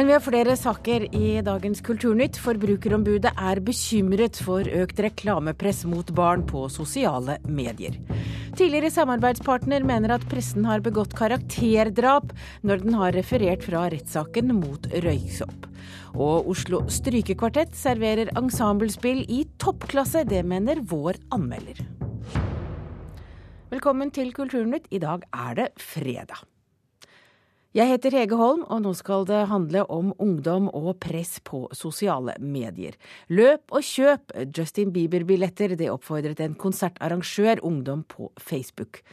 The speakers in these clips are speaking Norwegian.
Men vi har flere saker i dagens Kulturnytt. Forbrukerombudet er bekymret for økt reklamepress mot barn på sosiale medier. Tidligere samarbeidspartner mener at pressen har begått karakterdrap når den har referert fra rettssaken mot røyksopp. Og Oslo Strykekvartett serverer ensemblespill i toppklasse. Det mener vår anmelder. Velkommen til Kulturnytt. I dag er det fredag. Jeg heter Hege Holm, og nå skal det handle om ungdom og press på sosiale medier. Løp og kjøp Justin Bieber-billetter, det oppfordret en konsertarrangør ungdom på Facebook.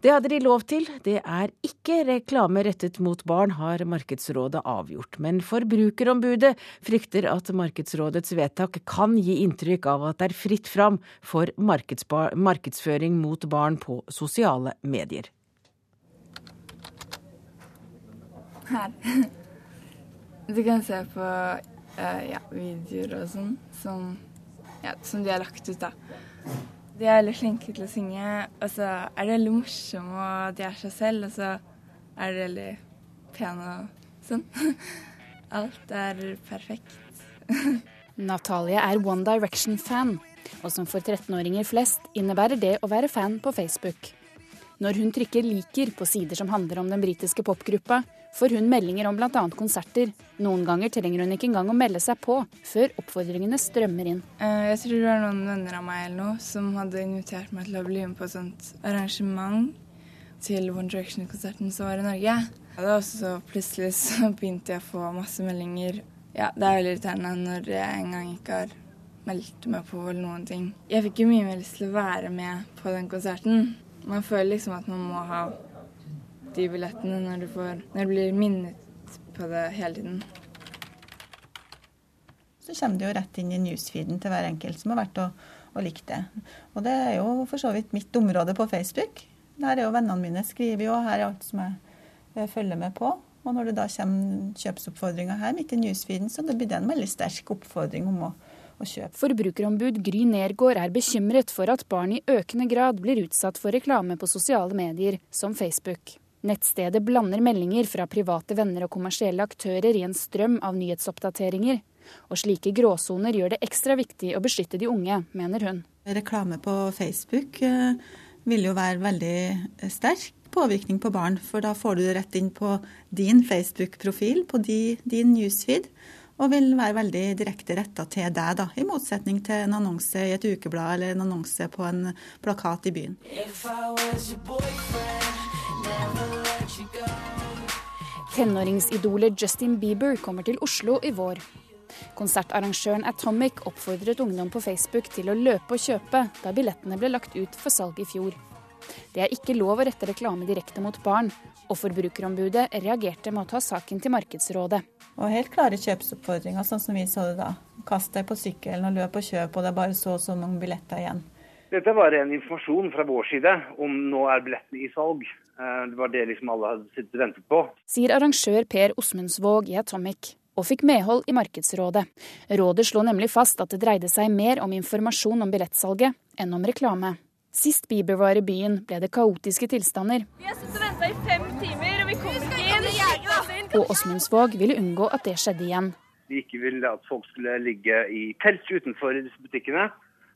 Det hadde de lov til. Det er ikke reklame rettet mot barn, har Markedsrådet avgjort. Men Forbrukerombudet frykter at Markedsrådets vedtak kan gi inntrykk av at det er fritt fram for markedsføring mot barn på sosiale medier. Her. Du kan se på uh, ja, videoer og sånn som, ja, som, de har lagt ut, da. De er veldig flinke til å synge, og så er de veldig morsomme, og de er seg selv, og så er de veldig pene og sånn. Alt er perfekt. Natalie er One Direction-fan, og som for 13-åringer flest innebærer det å være fan på Facebook. Når hun trykker liker på sider som handler om den britiske popgruppa, får hun meldinger om bl.a. konserter. Noen ganger trenger hun ikke engang å melde seg på, før oppfordringene strømmer inn. Eh, jeg tror det var noen venner av meg eller noe som hadde invitert meg til å bli med på et sånt arrangement til One Direction-konserten som var i Norge. Og da også plutselig så begynte jeg å få masse meldinger. Ja, det er veldig irriterende når jeg en gang ikke har meldt meg på eller noen ting. Jeg fikk jo mye mer lyst til å være med på den konserten. Man føler liksom at man må ha de billettene når du, får, når du blir minnet på det hele tiden. Så kommer det jo rett inn i newsfeeden til hver enkelt som har vært og, og likt det. Og det er jo for så vidt mitt område på Facebook. Der er jo vennene mine skriver jo, her er alt som jeg følger med på. Og når det da kommer kjøpsoppfordringer her midt i newsfeeden, så det blir det en veldig sterk oppfordring om å, å kjøpe. Forbrukerombud Gry Nergård er bekymret for at barn i økende grad blir utsatt for reklame på sosiale medier som Facebook. Nettstedet blander meldinger fra private venner og kommersielle aktører i en strøm av nyhetsoppdateringer. Og slike gråsoner gjør det ekstra viktig å beskytte de unge, mener hun. Reklame på Facebook eh, vil jo være veldig sterk påvirkning på barn, for da får du det rett inn på din Facebook-profil, på din newsfeed, og vil være veldig direkte retta til deg, da, i motsetning til en annonse i et ukeblad eller en annonse på en plakat i byen. If I was your boyfriend. Tenåringsidolet Justin Bieber kommer til Oslo i vår. Konsertarrangøren Atomic oppfordret ungdom på Facebook til å løpe og kjøpe da billettene ble lagt ut for salg i fjor. Det er ikke lov å rette reklame direkte mot barn, og Forbrukerombudet reagerte med å ta saken til Markedsrådet. Og helt klare kjøpsoppfordringer, sånn som vi så det da. Kast deg på sykkelen og løp og kjøp, og det er bare så og så mange billetter igjen. Dette var en informasjon fra vår side om nå er billettene i salg. Eh, det var det liksom alle hadde sittet og ventet på. Sier arrangør Per Osmundsvåg i Atomic, og fikk medhold i Markedsrådet. Rådet slo nemlig fast at det dreide seg mer om informasjon om billettsalget enn om reklame. Sist Bieber var i byen, ble det kaotiske tilstander. Vi har sittet og venta i fem timer, og vi kommer ikke inn. Og Åsmundsvåg ville unngå at det skjedde igjen. Vi ikke ville at folk skulle ligge i telt utenfor disse butikkene.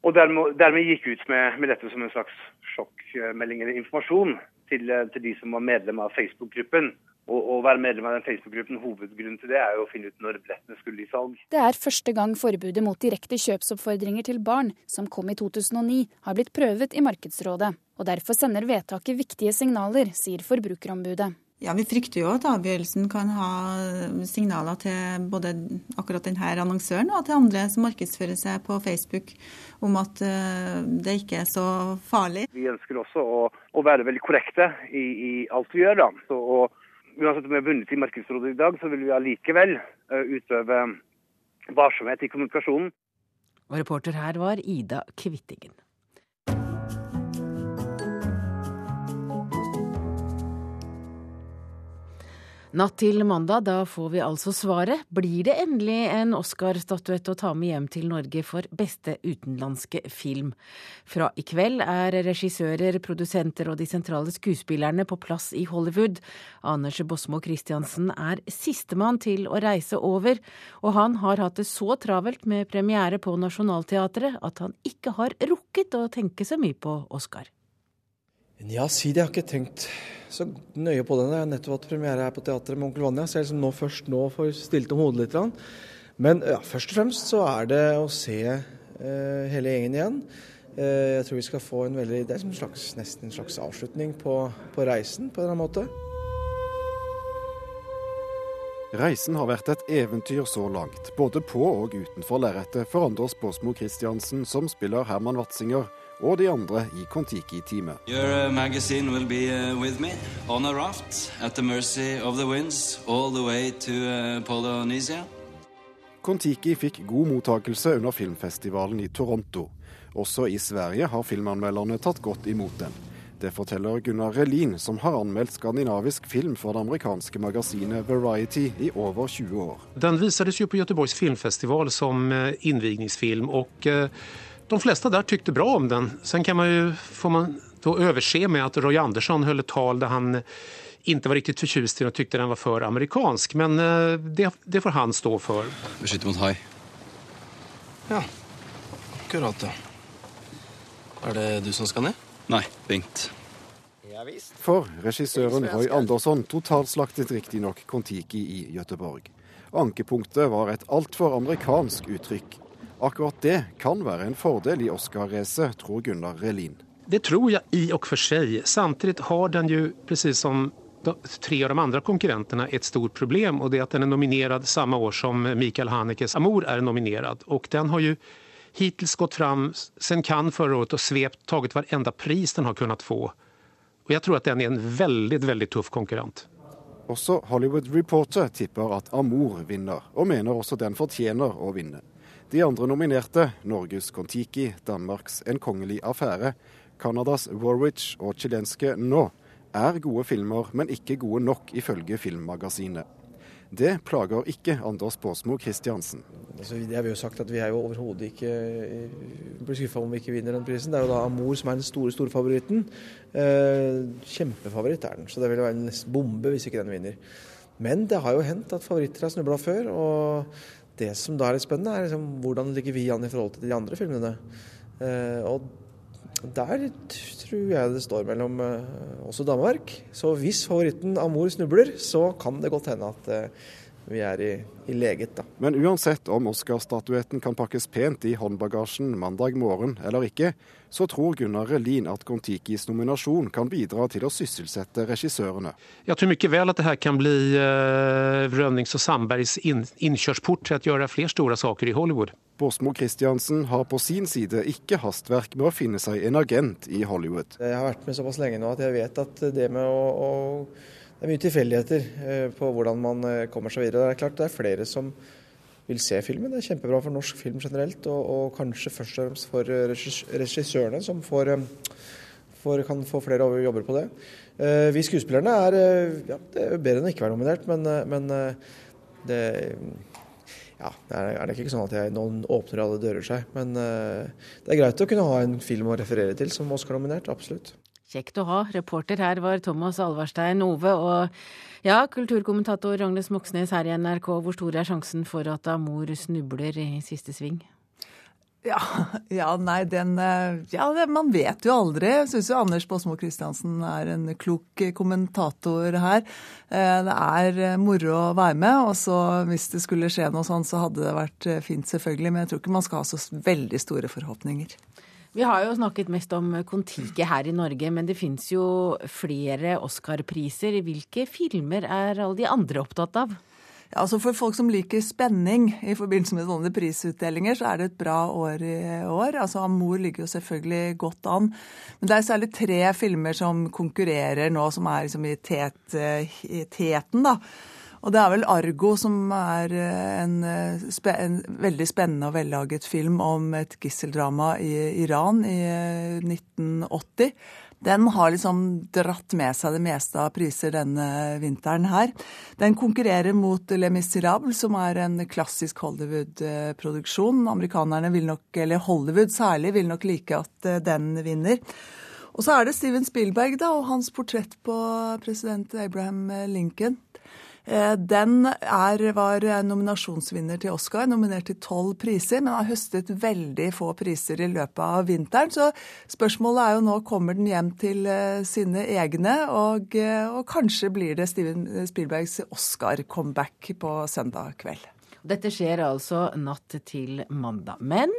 Og dermed, dermed gikk ut med, med, dette som en slags sjokkmelding eller informasjon til, til de som var medlem av Facebook-gruppen. Å være medlem av den Facebook-gruppen, Hovedgrunnen til det er jo å finne ut når billettene skulle i salg. Det er første gang forbudet mot direkte kjøpsoppfordringer til barn, som kom i 2009, har blitt prøvet i Markedsrådet. Og Derfor sender vedtaket viktige signaler, sier Forbrukerombudet. Ja, Vi frykter jo at avgjørelsen kan ha signaler til både akkurat denne annonsøren og til andre som markedsfører seg på Facebook om at eh, det ikke er så farlig. Vi ønsker også å, å være veldig korrekte i, i, alt vi gjør. da. Så, og, uansett om vi har vunnet i Markedsrådet i dag, så vil vi allikevel uh, utøve varsomhet i kommunikasjonen. Og reporter her var Ida Kvittingen. Natt til mandag, da får vi altså svaret. Blir det endelig en Oscar-statuett å ta med hjem til Norge for beste utenlandske film? Fra i kveld er regissører, produsenter og de sentrale skuespillerne på plass i Hollywood. Anders Bosmo Christiansen er sistemann til å reise over, og han har hatt det så travelt med premiere på Nationaltheatret at han ikke har rukket å tenke så mye på Oscar. Ja, si det. Jeg har ikke tenkt så nøye på det. Jeg har nettopp hatt premiere her på teatret med Onkel Vanja, så jeg liksom nå først nå får stilt om hodet litt. Men ja, først og fremst så er det å se eh, hele gjengen igjen. Eh, jeg tror vi skal få en veldig Det er en slags, nesten en slags avslutning på, på reisen, på en eller annen måte. Reisen har vært et eventyr så langt, både på og utenfor lerretet for Anders Båsmo Christiansen, som spiller Herman Watzinger, og de andre i Kon-Tiki-teamet. Your uh, magazine will be uh, with me on a raft at the mercy of the winds all the way to uh, Polynesia. Kon-Tiki fikk god mottakelse under filmfestivalen i Toronto. Også i Sverige har filmanmelderne tatt godt imot den. Det forteller Gunnar Relin, som har anmeldt skandinavisk film for det amerikanske magasinet Variety i over 20 år. Den visades jo på Göteborgs filmfestival som eh, innvigningsfilm. og eh, de fleste der tykte bra om den. Sen kan man ju, får man då överse med at Roy Andersson höll ett tal der han ikke var riktig fortjust i den og tykte den var for amerikansk. Men eh, det, det får han stå for. Beskytte mot hai. Ja, akkurat det. Er det du som skal ned? Nei, Bengt. For regissøren Roy Andersson totalslaktet riktignok Kon-Tiki i Gøteborg. Ankepunktet var et altfor amerikansk uttrykk. Akkurat det kan være en fordel i Oscar-racet, tror Gunnar Relin. Det tror jeg i og for seg. Samtidig har den jo, precis som tre av de andre konkurrentene, et stort problem. og det er at Den er nominert samme år som Mikael Hanekes 'Amor' er nominert. og Den har jo hittil gått fram sen Cannes forrige året og svept, tatt hvert eneste pris den har kunnet få. Og jeg tror at den er en veldig, veldig tøff konkurrent. Også Hollywood Reporter tipper at Amour vinner, og mener også den fortjener å vinne. De andre nominerte, Norges Kon-Tiki, Danmarks En kongelig affære, Canadas Warwich og chilenske Nå, er gode filmer, men ikke gode nok, ifølge Filmmagasinet. Det plager ikke Anders Baasmo Christiansen. Altså, jeg vil jo sagt at Vi er jo overhodet ikke blir skuffa om vi ikke vinner den prisen. Det er jo da Amor som er den store store favoritten. Eh, kjempefavoritt er den, så det vil være en bombe hvis ikke den vinner. Men det har jo hendt at favoritter har snubla før. og Det som da er litt spennende, er liksom, hvordan ligger vi an i forhold til de andre filmene. Eh, og der tror jeg det står mellom uh, også Danmark. Så hvis favoritten Amor snubler, så kan det godt hende at uh, vi er i, i, leget, da. Men uansett om Oscar-statuetten kan pakkes pent i håndbagasjen mandag morgen eller ikke, så tror Gunnar Relin at Kon-Tikis nominasjon kan bidra til å sysselsette regissørene. Jeg tror mye vel at det her kan bli uh, Rønnings og Sandbergs inn, innkjørsport til å gjøre flere store saker i Hollywood. Båsmo Christiansen har på sin side ikke hastverk med å finne seg en agent i Hollywood. Jeg har vært med såpass lenge nå at jeg vet at det med å, å Det er mye tilfeldigheter eh, på hvordan man eh, kommer seg videre. Det er klart det er flere som vil se filmen. Det er kjempebra for norsk film generelt, og, og kanskje først og fremst for regissørene, som får, får, kan få flere jobber på det. Eh, vi skuespillerne er, ja, det er bedre enn å ikke være nominert, men, men det ja, det er det ikke sånn at jeg, noen åpner alle dører seg. Men det er greit å kunne ha en film å referere til som Oscar-nominert. Absolutt. Kjekt å ha. Reporter her var Thomas Alvarstein Ove. Og ja, kulturkommentator Agnes Moxnes her i NRK. Hvor stor er sjansen for at Amor snubler i siste sving? Ja, ja, nei, den eh, Ja, man vet jo aldri. Jeg syns jo Anders Båsmo Christiansen er en klok kommentator her. Eh, det er eh, moro å være med. Og så hvis det skulle skje noe sånn, så hadde det vært fint, selvfølgelig. Men jeg tror ikke man skal ha så veldig store forhåpninger. Vi har jo snakket mest om Kon-Tiki her i Norge, men det fins jo flere Oscar-priser. Hvilke filmer er alle de andre opptatt av? Ja, altså For folk som liker spenning i forbindelse med sånne prisutdelinger, så er det et bra år i år. Altså Amor ligger jo selvfølgelig godt an. Men det er særlig tre filmer som konkurrerer nå, som er liksom i, tet, i teten. da. Og det er vel 'Argo' som er en, en veldig spennende og vellaget film om et gisseldrama i Iran i 1980 den har liksom dratt med seg det meste av priser denne vinteren her. Den konkurrerer mot Le Miserable, som er en klassisk Hollywood-produksjon. Amerikanerne vil nok, eller Hollywood særlig, vil nok like at eh, den vinner. Og så er det Steven Spielberg da, og hans portrett på president Abraham Lincoln. Eh, den er, var nominasjonsvinner til Oscar, nominert til tolv priser, men har høstet veldig få priser i løpet av vinteren. Så spørsmålet er jo nå kommer den hjem til eh, sine egne, og, eh, og kanskje blir det Steven Spielbergs Oscar-comeback på søndag kveld. Dette skjer altså natt til mandag. Men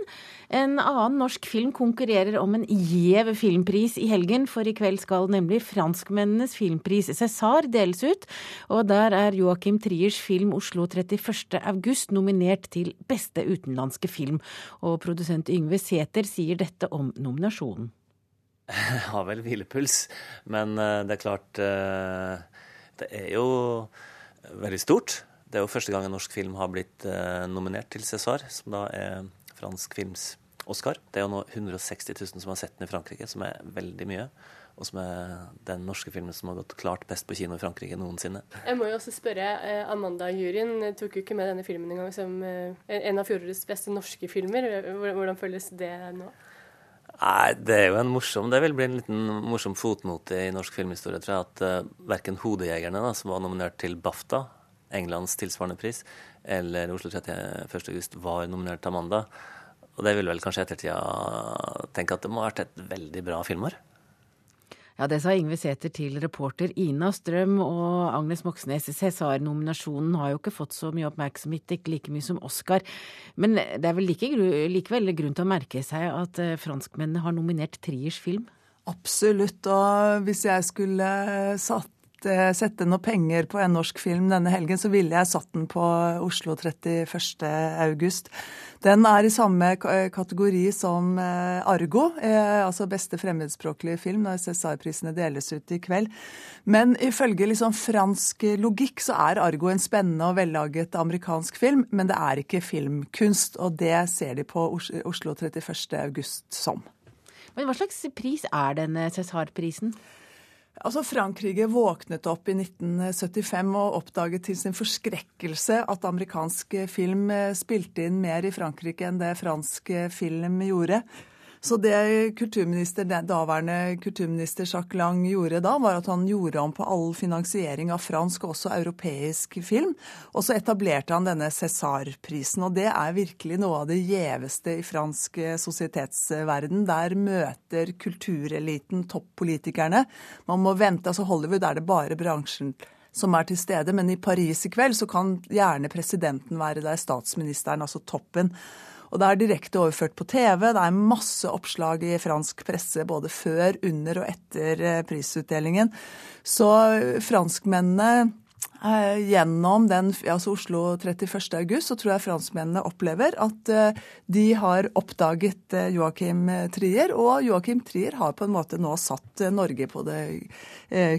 en annen norsk film konkurrerer om en gjev filmpris i helgen, for i kveld skal nemlig franskmennenes filmpris César deles ut. Og der er Joakim Triers film Oslo 31. august nominert til beste utenlandske film. Og produsent Yngve Sæther sier dette om nominasjonen. Jeg har vel hvilepuls, men eh, det er klart eh, Det er jo veldig stort. Det er jo første gang en norsk film har blitt eh, nominert til César, som da er fransk films Oscar. Det er jo nå 160 000 som har sett den i Frankrike, som er veldig mye. Og som er den norske filmen som har gått klart best på kino i Frankrike noensinne. Jeg må jo også spørre, eh, Amanda-juryen tok jo ikke med denne filmen engang som eh, en av fjorårets beste norske filmer. Hvordan føles det nå? Nei, Det er jo en morsom, det vil bli en liten morsom fotnote i norsk filmhistorie, tror jeg, at uh, verken 'Hodejegerne', da, som var nominert til BAFTA, Englands tilsvarende pris, eller Oslo 31. august var nominert til Amanda. Og det vil vel kanskje ettertida tenke at det må ha vært et veldig bra filmår. Ja, Det sa Ingve Sæther til reporter Ina Strøm og Agnes Moxnes. César-nominasjonen har jo ikke fått så mye oppmerksomhet, ikke like mye som Oscar. Men det er vel like, likevel grunn til å merke seg at eh, franskmennene har nominert Triers film? Absolutt. Og hvis jeg skulle satt Eh, sette noe penger på en norsk film denne helgen, så ville jeg satt den på Oslo 31. august. Den er i samme eh, kategori som eh, Argo, altså beste fremmedspråklige film, når César-prisene deles ut i kveld. Men ifølge liksom fransk logikk så er Argo en spennende og vellaget amerikansk film, men det er ikke filmkunst, og det ser de på Oslo 31. august som. Men hva slags pris er denne César-prisen? Altså Frankrike våknet opp i 1975 og oppdaget til sin forskrekkelse at amerikansk film eh, spilte inn mer i Frankrike enn det fransk film gjorde. Så det kulturminister, daværende kulturminister Jacques Lang gjorde da, var at han gjorde om på all finansiering av fransk og også europeisk film. Og så etablerte han denne César-prisen. Og det er virkelig noe av det gjeveste i fransk eh, sosietetsverden. Der møter kultureliten toppolitikerne. Man må vente. altså Hollywood er det bare bransjen som er til stede. Men i Paris i kveld så kan gjerne presidenten være der, statsministeren, altså toppen. Og det er direkte overført på TV. Det er masse oppslag i fransk presse både før, under og etter eh, prisutdelingen. Så franskmennene eh, Gjennom den, altså Oslo 31. august så tror jeg franskmennene opplever at eh, de har oppdaget Joachim Trier. Og Joachim Trier har på en måte nå satt Norge på det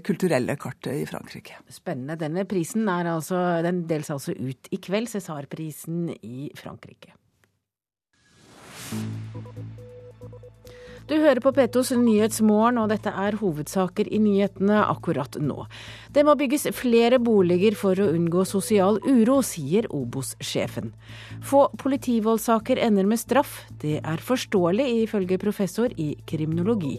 kulturelle kartet i Frankrike. Spennende. Denne prisen er altså, den deles altså ut i kveld, César-prisen i Frankrike. Du hører på P2s Nyhetsmorgen, og dette er hovedsaker i nyhetene akkurat nå. Det må bygges flere boliger for å unngå sosial uro, sier Obos-sjefen. Få politivoldssaker ender med straff. Det er forståelig, ifølge professor i kriminologi.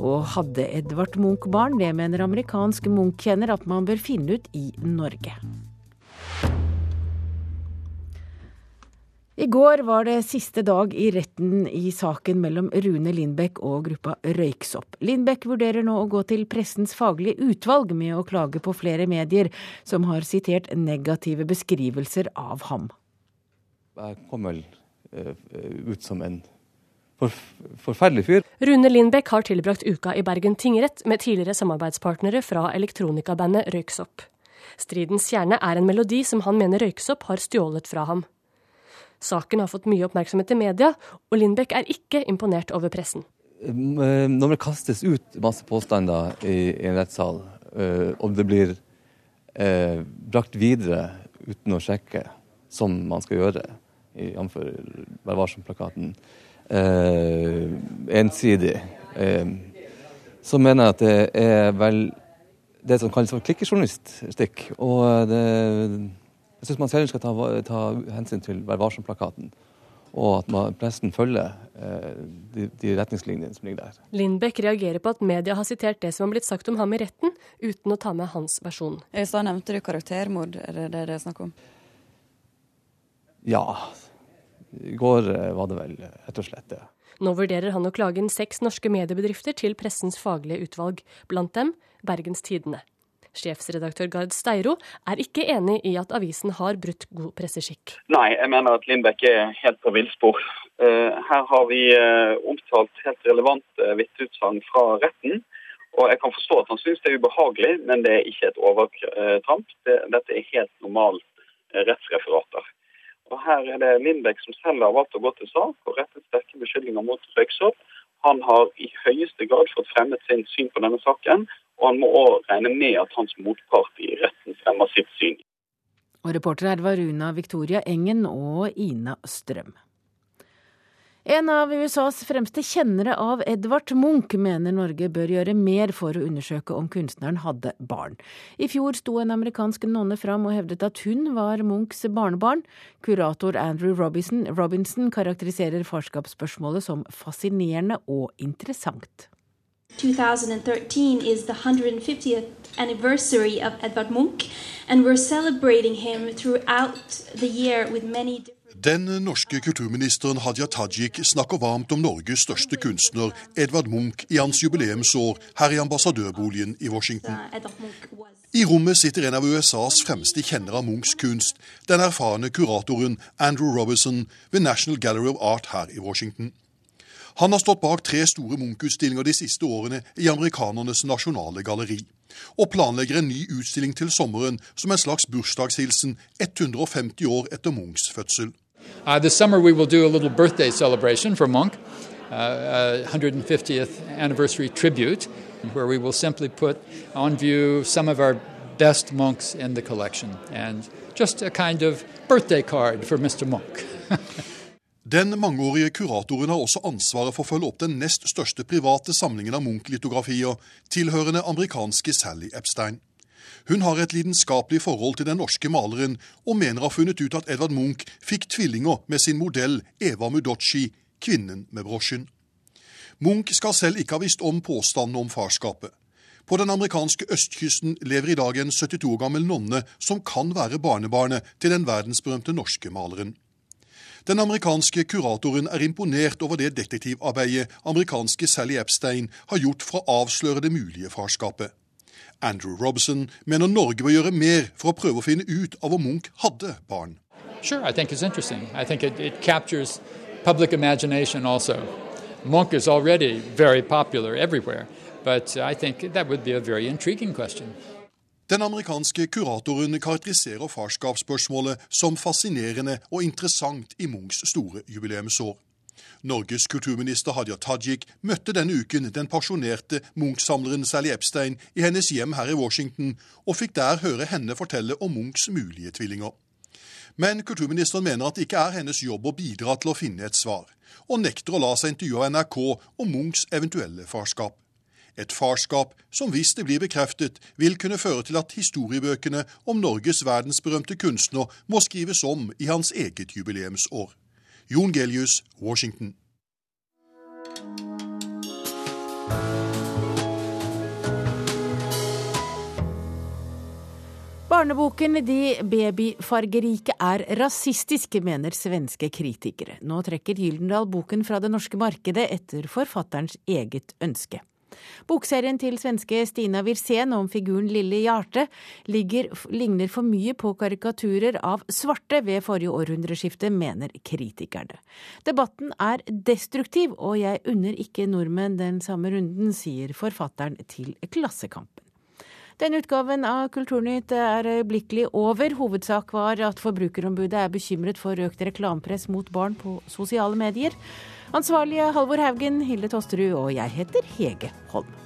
Og hadde Edvard Munch barn? Det mener amerikansk Munch-kjenner at man bør finne ut i Norge. I går var det siste dag i retten i saken mellom Rune Lindbekk og gruppa Røyksopp. Lindbekk vurderer nå å gå til pressens faglige utvalg med å klage på flere medier som har sitert negative beskrivelser av ham. Jeg kom vel uh, ut som en forferdelig fyr. Rune Lindbekk har tilbrakt uka i Bergen tingrett med tidligere samarbeidspartnere fra elektronikabandet Røyksopp. Stridens kjerne er en melodi som han mener Røyksopp har stjålet fra ham. Saken har fått mye oppmerksomhet i media, og Lindbekk er ikke imponert over pressen. Eh, når det kastes ut masse påstander i, en rettssal, eh, og det blir eh, brakt videre uten å sjekke, som man skal gjøre, jf. Vær varsom-plakaten, ensidig, så mener jeg at det er vel det som kalles for klikkejournalistikk. Og det, jeg syns man selv skal ta, ta, hensyn til Vær varsom-plakaten. Og at man, pressen følger eh, de, de, retningslinjene som ligger der. Lindbekk reagerer på at media har sitert det som har blitt sagt om ham i retten, uten å ta med hans versjon. I stad nevnte du karaktermord. Er det det det er snakk om? Ja. I går eh, var det vel rett og slett det. Nå vurderer han å klage inn seks norske mediebedrifter til pressens faglige utvalg, blant dem Bergens Tidende. Sjefsredaktør Gard Steiro er ikke enig i at avisen har brutt god presseskikk. Nei, jeg mener at Lindbekk er helt på villspor. Eh, her har vi eh, omtalt helt relevante vitneutsagn fra retten. Og Jeg kan forstå at han syns det er ubehagelig, men det er ikke et overtramp. Dette er helt normale rettsreferater. Og Her er det Lindbekk som selv har valgt å gå til sak og rettet sterke beskyldninger mot Røyksopp. Han har i høyeste grad fått fremmet sin syn på denne saken, og han må òg regne med at hans motpart i retten fremmer sitt syn. Og reporter her var Runa Victoria Engen og Ina Strøm. En av USAs fremste kjennere av Edvard Munch mener Norge bør gjøre mer for å undersøke om kunstneren hadde barn. I fjor sto en amerikansk nonne fram og hevdet at hun var Munchs barnebarn. Kurator Andrew Robinson, Robinson karakteriserer farskapsspørsmålet som fascinerende og interessant. 2013 is the 150th anniversary of Edvard Munch, and we're celebrating him throughout the year with many different den norske kulturministeren Hadia Tajik snakker varmt om Norges største kunstner, Edvard Munch, i hans jubileumsår her i ambassadørboligen i Washington. I rommet sitter en av USAs fremste kjennere av Munchs kunst, den erfarne kuratoren Andrew Robinson ved National Gallery of Art her i Washington. Han har stått bak tre store Munch-utstillinger de siste årene i amerikanernes nasjonale galleri, og planlegger en ny utstilling til sommeren som en slags bursdagshilsen 150 år etter Munchs fødsel. Uh, this summer we will do a little for Munch, uh, 150th anniversary tribute, where we will simply put on view some of our best monks in the collection, and just a kind of birthday card for Mr. Monk. Den mangeårige kuratoren har også ansvaret for å følge opp den nest største private samlingen av Munch-litografier, tilhørende amerikanske Sally Epstein. Hun har et lidenskapelig forhold til den norske maleren, og mener å ha funnet ut at Edvard Munch fikk tvillinger med sin modell Eva Mudocci, kvinnen med brosjen. Munch skal selv ikke ha visst om påstandene om farskapet. På den amerikanske østkysten lever i dag en 72 år gammel nonne som kan være barnebarnet til den verdensberømte norske maleren. Den amerikanske kuratoren er imponert over det detektivarbeidet amerikanske Sally Epstein har gjort for å avsløre det mulige farskapet. Andrew Robson mener Norge bør gjøre mer for å prøve å finne ut av om Munch hadde barn. Sure, I think it's interesting. I think it, it captures. Munch is already very popular everywhere, but I think that would be a very intriguing question. Den amerikanske kuratoren karakteriserer farskapsspørsmålet som fascinerende og interessant i Munchs store jubileumsår. Norges kulturminister Hadia Tajik møtte denne uken den pasjonerte Munch-samleren Sally Epstein i hennes hjem her i Washington, og fikk der høre henne fortelle om Munchs mulige tvillinger. Men kulturministeren mener at det ikke er hennes jobb å bidra til å finne et svar, og nekter å la seg intervjue av NRK om Munchs eventuelle farskap. Et farskap som hvis det blir bekreftet, vil kunne føre til at historiebøkene om Norges verdensberømte kunstner må skrives om i hans eget jubileumsår. Jon Gelius, Washington. Barneboken De babyfargerike er rasistiske, mener svenske kritikere. Nå trekker Gyldendal boken fra det norske markedet etter forfatterens eget ønske. Bokserien til svenske Stina Wirsén om figuren Lille Hjarte ligger, ligner for mye på karikaturer av svarte ved forrige århundreskifte, mener kritikerne. Debatten er destruktiv, og jeg unner ikke nordmenn den samme runden, sier forfatteren til Klassekampen. Denne utgaven av Kulturnytt er øyeblikkelig over. Hovedsak var at Forbrukerombudet er bekymret for økt reklamepress mot barn på sosiale medier. Ansvarlige Halvor Haugen, Hilde Tosterud og jeg heter Hege Holm.